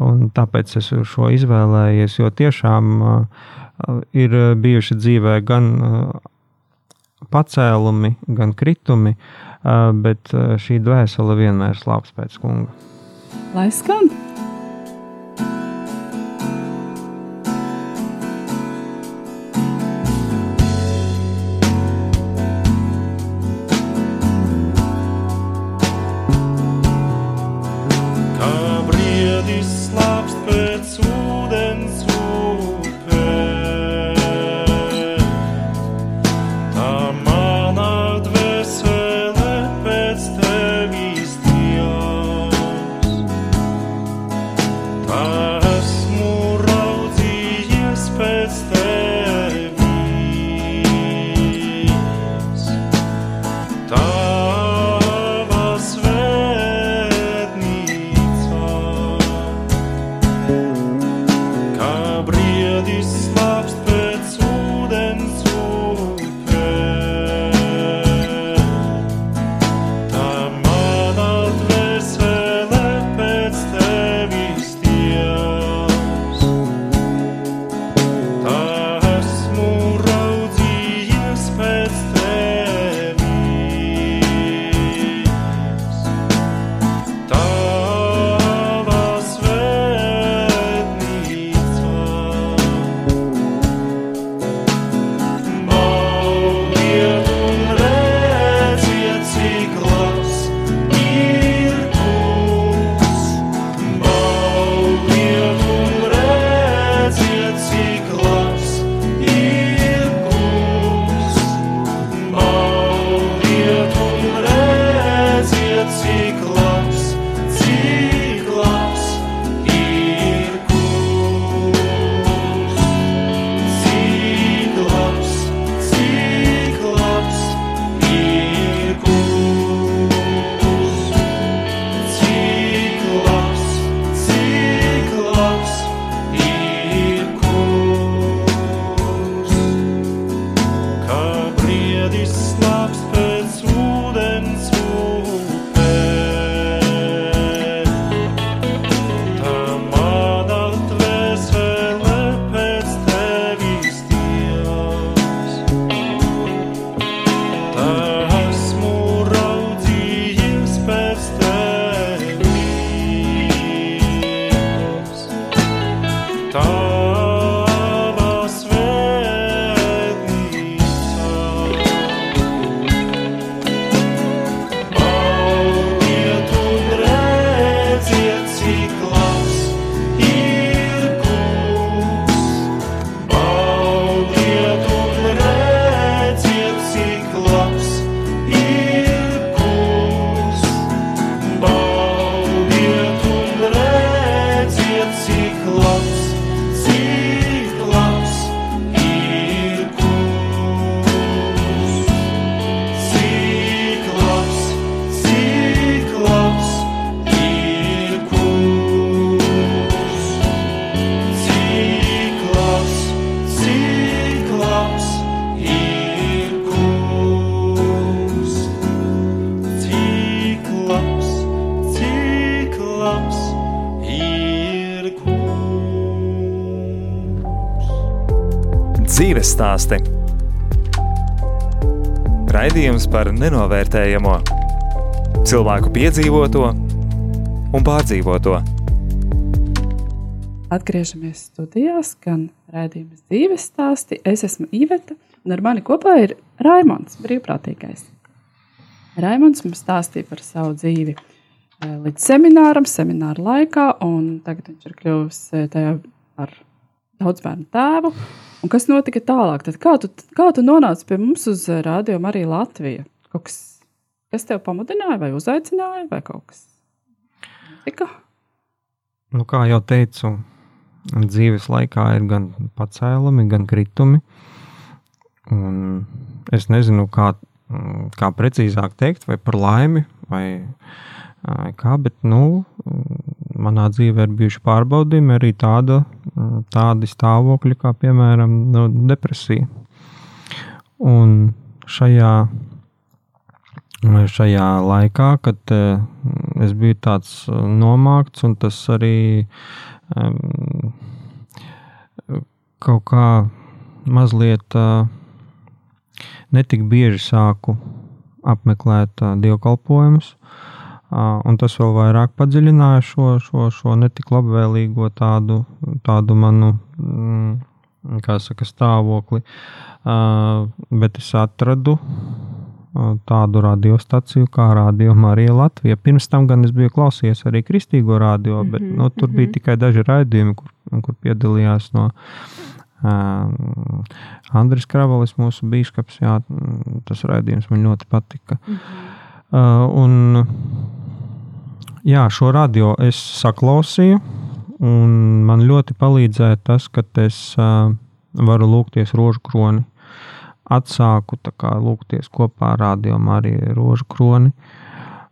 Un tāpēc es šo izvēlējies, jo tiešām uh, ir bijuši dzīvē gan uh, pacēlumi, gan kritumi, uh, bet šī dvēsele vienmēr slāpes pēc kunga. Lai skan! Stāsti. Raidījums par nenovērtējamo, cilvēku piedzīvoto un pārdzīvoto. Atgriežamies studijās, gan raidījuma dzīves stāsti. Es esmu Iveta, un ar mani kopā ir Raimons, brīvprātīgais. Raimons mums stāstīja par savu dzīvi eh, līdz semināram, semināra laikā, un tagad viņš ir kļuvis eh, tajā par daudz bērnu tēvu. Un kas notika tālāk? Tad kā, tu, kā tu nonāci pie mums uz rādio arī Latviju? Kaut kas, kas tev pamudināja, vai uzaicināja, vai kaut kas tika? Nu, kā jau teicu, dzīves laikā ir gan pacēlumi, gan kritumi. Un es nezinu, kā, kā precīzāk teikt, vai par laimi, vai kā, bet nu, manā dzīvē ir bijuši pārbaudījumi arī tāda, tādi stāvokļi, kā piemēram nu, depresija. Un šajā, šajā laikā, kad es biju tāds nomākts, un tas arī um, kaut kā mazliet uh, netik bieži sāku apmeklēt uh, dievkalpojumus. Un tas vēl vairāk padziļināja šo, šo, šo netik labvēlīgo tādu, tādu manu mm, saka, stāvokli. Bet es atradu tādu radiostaciju kā Radio Marija Latvija. Pirms tam gan es biju klausījies arī kristīgo radio, bet mm -hmm, nu, tur mm -hmm. bija tikai daži raidījumi, kur, kur piedalījās no uh, Andris Kravalis, mūsu bīskaps. Jā, tas raidījums man ļoti patika. Mm -hmm. uh, un, jā, šo radio es saklausīju, un man ļoti palīdzēja tas, ka es uh, varu lūgties rožu kroni. Atsāku kā, lūgties kopā ar radio arī rožu kroni.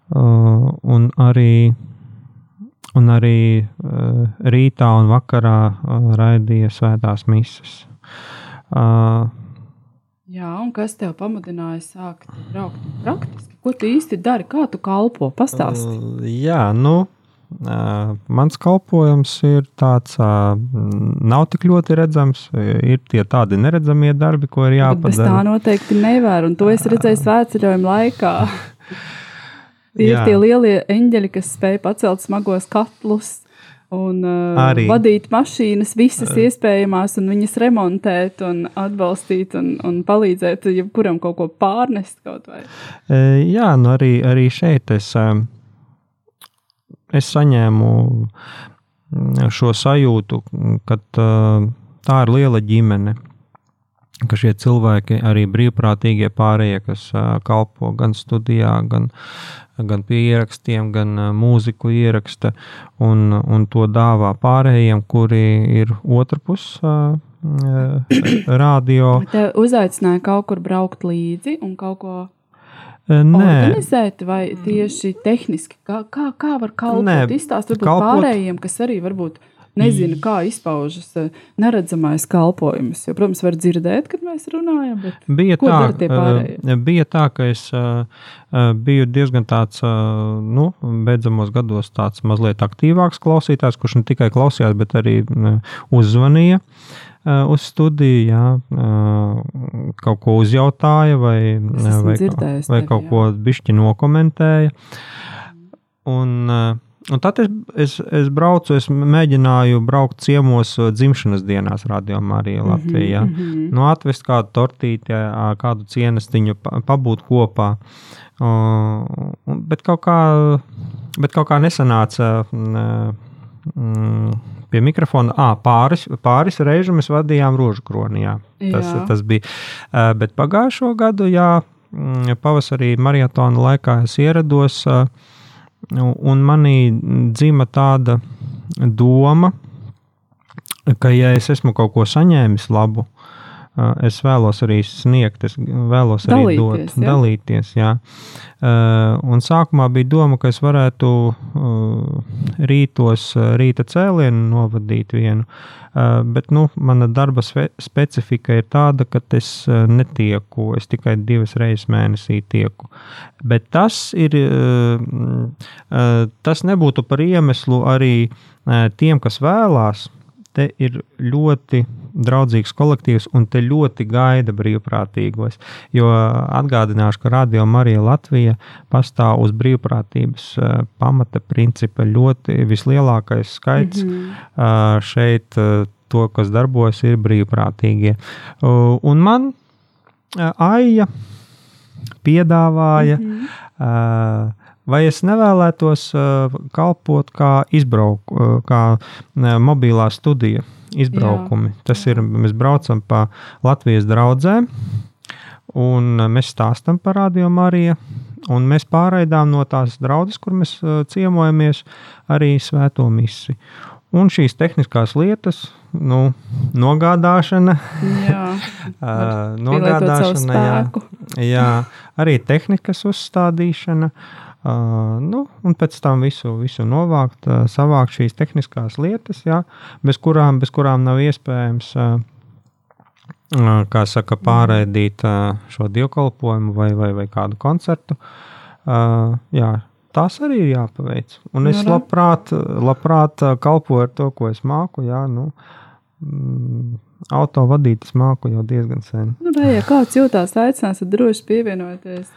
Uh, un arī, un arī uh, rītā un vakarā uh, raidīja svētās mises. Uh, Jā, un kas tev pamudināja sākt braukt praktiski? Ko tu īsti dari? Kā tu kalpo? Pastāsti. Uh, jā, nu, uh, mans kalpojums ir tāds, uh, nav tik ļoti redzams. Ir tie tādi neredzamie darbi, ko ir jāpadara. Bet bez tā noteikti nevar, un to es redzēju svētceļojuma laikā. Tie ir tie lielie eņģeļi, kas spēj pacelt smagos katlus, un uh, arī vadīt mašīnas, visas uh, iespējamās, un viņas remontēt, un atbalstīt, un, un palīdzēt jebkuram kaut ko pārnest. Uh, jā, nu arī, arī šeit es, uh, es saņēmu šo sajūtu, ka uh, tā ir liela ģimene. Ka šie cilvēki, arī brīvprātīgie pārējie, kas kalpo gan studijā, gan gan pie ierakstiem, gan mūziku ieraksta, un, un to dāvā pārējiem, kuri ir otrpus radio. Te uzaicināja kaut kur braukt līdzi un kaut ko Nē. organizēt, vai tieši tehniski, kā, kā, kā var kalpot? Izstāst varbūt kalpot, pārējiem, kas arī varbūt nezina, kā izpaužas eh, neredzamais kalpojums. Jo, protams, var dzirdēt, kad mēs runājam. Bija tā, uh, bija tā, ka es uh, biju diezgan tāds, nu, beidzamos gados tāds mazliet aktīvāks klausītājs, kurš ne tikai klausījās, bet arī uzzvanīja. Uz studiju, jā, kaut ko uzjautāja, vai, vai, vai kaut tevi, ko bišķi nokomentēja. Un, uh, Un tad es, es, es braucu, es mēģināju braukt ciemos uh, dzimšanas dienās, rādījumā arī mhm, Latvijā. Mm -hmm. nu, atvest kādu tortīti, kādu cienestiņu, pabūt kopā. Uh, bet, kaut kā, bet kaut kā nesanāca. Mm, pie mikrofona. À, pāris, pāris reizes mēs vadījām rožu kronijā. Tas, jā. tas bija. Bet pagājušo gadu, jā, mm, pavasarī maratona laikā es ierados. Uh, un manī dzima tāda doma, ka, ja es esmu kaut ko saņēmis labu, es vēlos arī sniegt, es vēlos arī dalīties, dot, jā? dalīties. Jā. Un sākumā bija doma, ka es varētu rītos, rīta cēlienu novadīt vienu, bet nu, mana darba specifika ir tāda, ka es netieku, es tikai divas reizes mēnesī tieku. Bet tas, ir, tas nebūtu par iemeslu arī tiem, kas vēlās te ir ļoti draudzīgs kolektīvs, un te ļoti gaida brīvprātīgos. Jo atgādināšu, ka Radio Marija Latvija pastāv uz brīvprātības pamata principa ļoti vislielākais skaits mm -hmm. šeit. To, kas darbojas, ir brīvprātīgie. Un man Aija piedāvāja, mm -hmm. Vai es nevēlētos kalpot kā izbraukt, kā mobilā studija izbraukumi. Jā. Tas ir, mēs braucam pa Latvijas draugiem, un mēs stāstam par Radio Mariju. Un mēs pārraidām no tās draudzes, kur mēs ciemojamies, arī svēto misiju. Un šīs tehniskās lietas, nu, nogādāšana, jā, nogādāšana jā, jā, arī tehnikas uzstādīšana. Uh, nu, un pēc tam visu, visu novākt, uh, savākt šīs tehniskās lietas, jā, bez, kurām, bez kurām nav iespējams uh, uh, kā saka, pārraidīt uh, šo dievkalpojumu vai, vai, vai kādu koncertu. Uh, jā, tas arī ir jāpaveic. Un es labprāt, labprāt kalpoju ar to, ko es māku. Jā, nu, mm, Auto vadīt, es māku jau diezgan sen. Nu, vai, ja kāds jūtās aicināts, tad droši pievienojieties.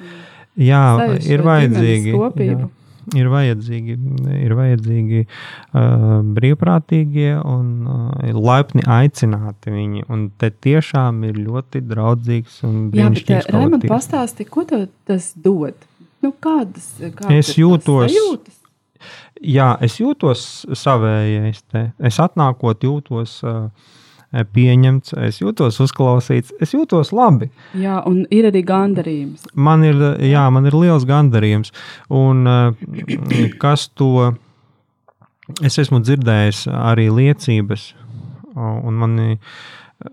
Jā, ir vajadzīgi. Jā, ir vajadzīgi, ir vajadzīgi uh, brīvprātīgie un uh, laipni aicināti viņi. Un te tiešām ir ļoti draudzīgs un brīnišķīgs. Jā, bet Raimond pastāsti, ko tas dod? Nu, kādas, kādas es jūtos. Jā, es jūtos savējais. Te. Es atnākot, jūtos uh, pieņemts, es jūtos uzklausīts, es jūtos labi. Jā, un ir arī gandarījums. Man ir, jā, man ir liels gandarījums. Un uh, kas to es esmu dzirdējis, arī liecības, un man,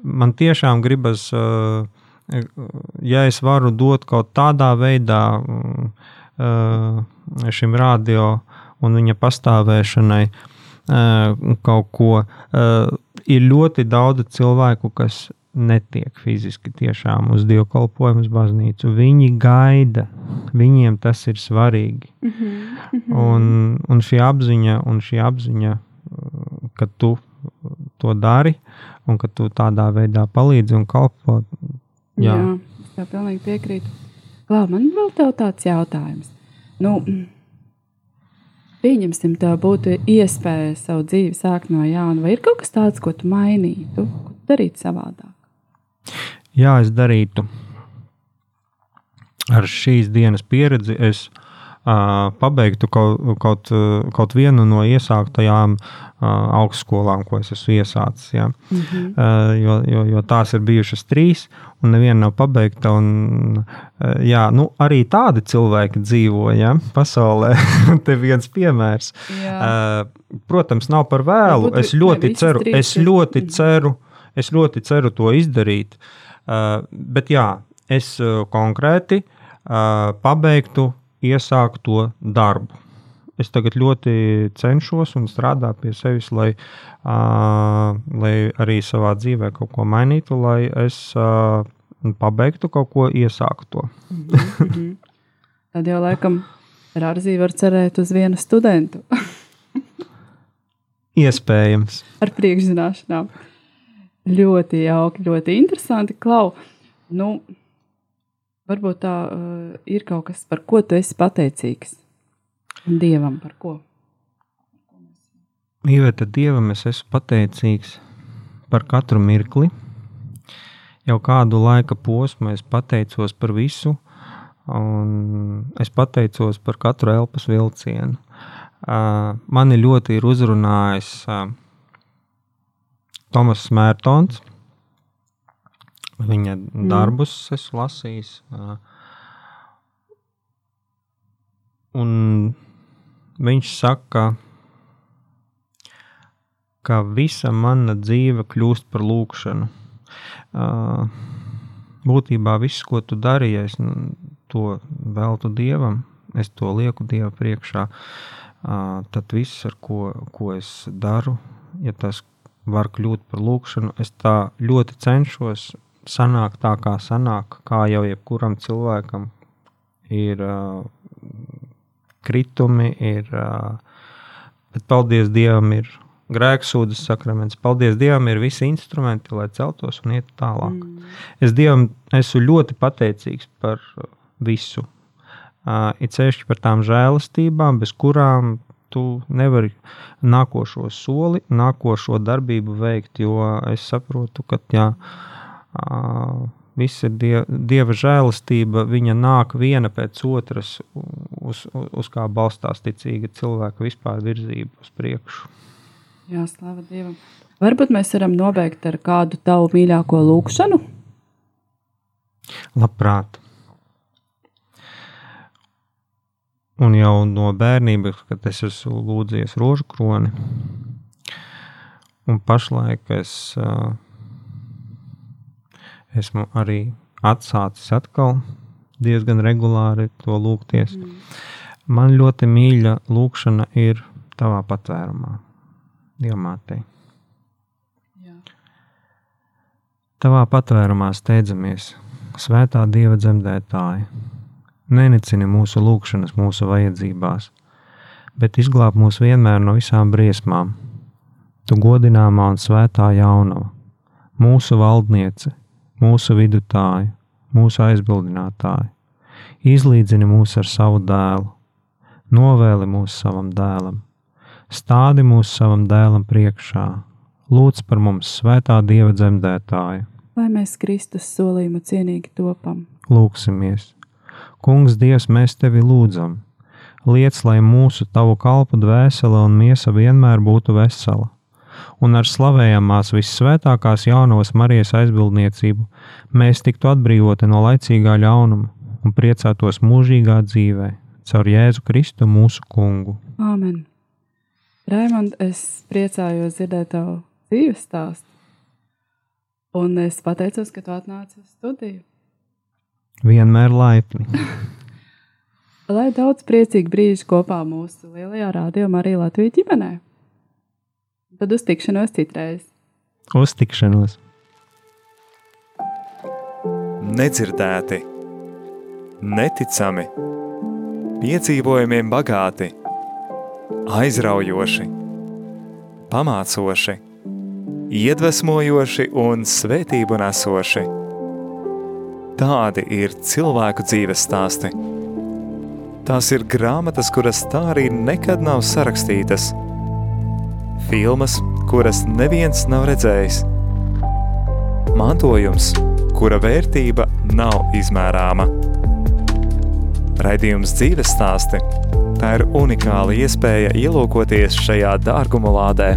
man tiešām gribas. Uh, ja es varu dot kaut tādā veidā šim radio un viņa pastāvēšanai kaut ko, uh, ir ļoti daudz cilvēku, kas netiek fiziski tiešām uz dievkalpojumu, uz baznīcu. Viņi gaida, viņiem tas ir svarīgi. Mm -hmm. un, un šī apziņa, un šī apziņa, ka tu to dari, un ka tu tādā veidā palīdzi un kalpo, Jā, Jā es tev pilnīgi piekrītu. Klā, man vēl tāds jautājums. Nu, pieņemsim, tev būtu iespēja savu dzīvi sākt no jauna, vai ir kaut kas tāds, ko tu mainītu, ko tu darītu savādāk? Jā, es darītu. Ar šīs dienas pieredzi es pabeigtu kaut, kaut, kaut vienu no iesāktajām augstskolām, ko es esmu iesācis. Ja? Mm -hmm. jo, jo, jo tās ir bijušas trīs, un neviena nav pabeigta. Un, jā, nu, arī tādi cilvēki dzīvo ja? pasaulē. Te viens piemērs. Jā. Protams, nav par vēlu. Es ļoti ceru, es ļoti mhm. ceru, es ļoti ceru to izdarīt. Bet jā, es konkrēti uh, pabeigtu iesākto darbu es tagad ļoti cenšos un strādāju pie sevis, lai, uh, lai arī savā dzīvē kaut ko mainītu, lai es uh, pabeigtu kaut ko iesākto. mm -hmm. Tad jau laikam Rārzī var cerēt uz vienu studentu. Iespējams. Ar priekšzināšanām. Ļoti jauki, ļoti interesanti. Klau, nu, varbūt tā uh, ir kaut kas, par ko tu esi pateicīgs Dievam par ko? Mīlēt, Dievam es esmu pateicīgs par katru mirkli. Jau kādu laika posmu es pateicos par visu, un es pateicos par katru elpas vilcienu. Uh, mani ļoti ir uzrunājis uh, Tomas Mērtons. Viņa mm. darbus esmu lasījis. Un viņš saka, ka visa mana dzīve kļūst par lūkšanu. Būtībā viss, ko tu darīji, es to veltu dievam, es to lieku dieva priekšā. Tad viss, ar ko, ko es daru, ja tas var kļūt par lūkšanu, es tā ļoti cenšos sanākt tā, kā sanāk, kā jau jebkuram cilvēkam ir kritumi, ir, bet paldies Dievam, ir grēksūdas sakraments. Paldies Dievam, ir visi instrumenti, lai celtos un ietu tālāk. Mm. Es Dievam esmu ļoti pateicīgs par visu. Uh, it sevišķi par tām žēlastībām, bez kurām tu nevari nākošo soli, nākošo darbību veikt, jo es saprotu, ka jā, uh, viss ir die, Dieva žēlastība, viņa nāk viena pēc otras, uz, uz, uz kā balstās ticīga cilvēka vispār virzība uz priekšu. Jā, slava Dievam. Varbūt mēs varam nobeigt ar kādu tavu mīļāko lūkšanu? Labprāt. Un jau no bērnības, kad es esmu lūdzies rožu kroni, un pašlaik es uh, esmu arī atsācis atkal diezgan regulāri to lūgties. Mm. Man ļoti mīļa lūkšana ir tavā patvērumā. Dievmātei. Tavā patvērumā steidzamies, Svētā Dieva dzemdētāja. Nenicini mūsu lūgšanas, mūsu vajadzībās, bet izglāb mūs vienmēr no visām briesmām. Tu godināmā un svētā jaunava, mūsu valdniece, mūsu vidutāja, mūsu aizbildinātāja. Izlīdzini mūs ar savu dēlu, novēli mūs savam dēlam stādi mūs savam dēlam priekšā, lūdz par mums svētā Dieva dzemdētāju. Lai mēs Kristus solījumu cienīgi topam. Lūksimies! Kungs, Dievs, mēs tevi lūdzam! Liec, lai mūsu tavu kalpu dvēsele un miesa vienmēr būtu vesela, un ar slavējamās vissvētākās jaunavas Marijas aizbildniecību mēs tiktu atbrīvoti no laicīgā ļaunuma un priecātos mūžīgā dzīvē caur Jēzu Kristu mūsu kungu. Āmen! Raimond, es priecājos dzirdēt tavu dzīves stāstu. Un es pateicos, ka tu atnāci uz studiju. Vienmēr laipni. Lai daudz priecīgu brīžu kopā mūsu lielajā rādījumā arī Latvijas ģimenē. Tad uz tikšanos citreiz. Uz tikšanos. Nedzirdēti, neticami, piedzīvojumiem bagāti aizraujoši, pamācoši, iedvesmojoši un svētību nesoši. Tādi ir cilvēku dzīves stāsti. Tās ir grāmatas, kuras tā arī nekad nav sarakstītas, filmas, kuras neviens nav redzējis, mantojums, kura vērtība nav izmērāma. Raidījums dzīves stāsti. Tā ir unikāla iespēja ielūkoties šajā dārguma lādē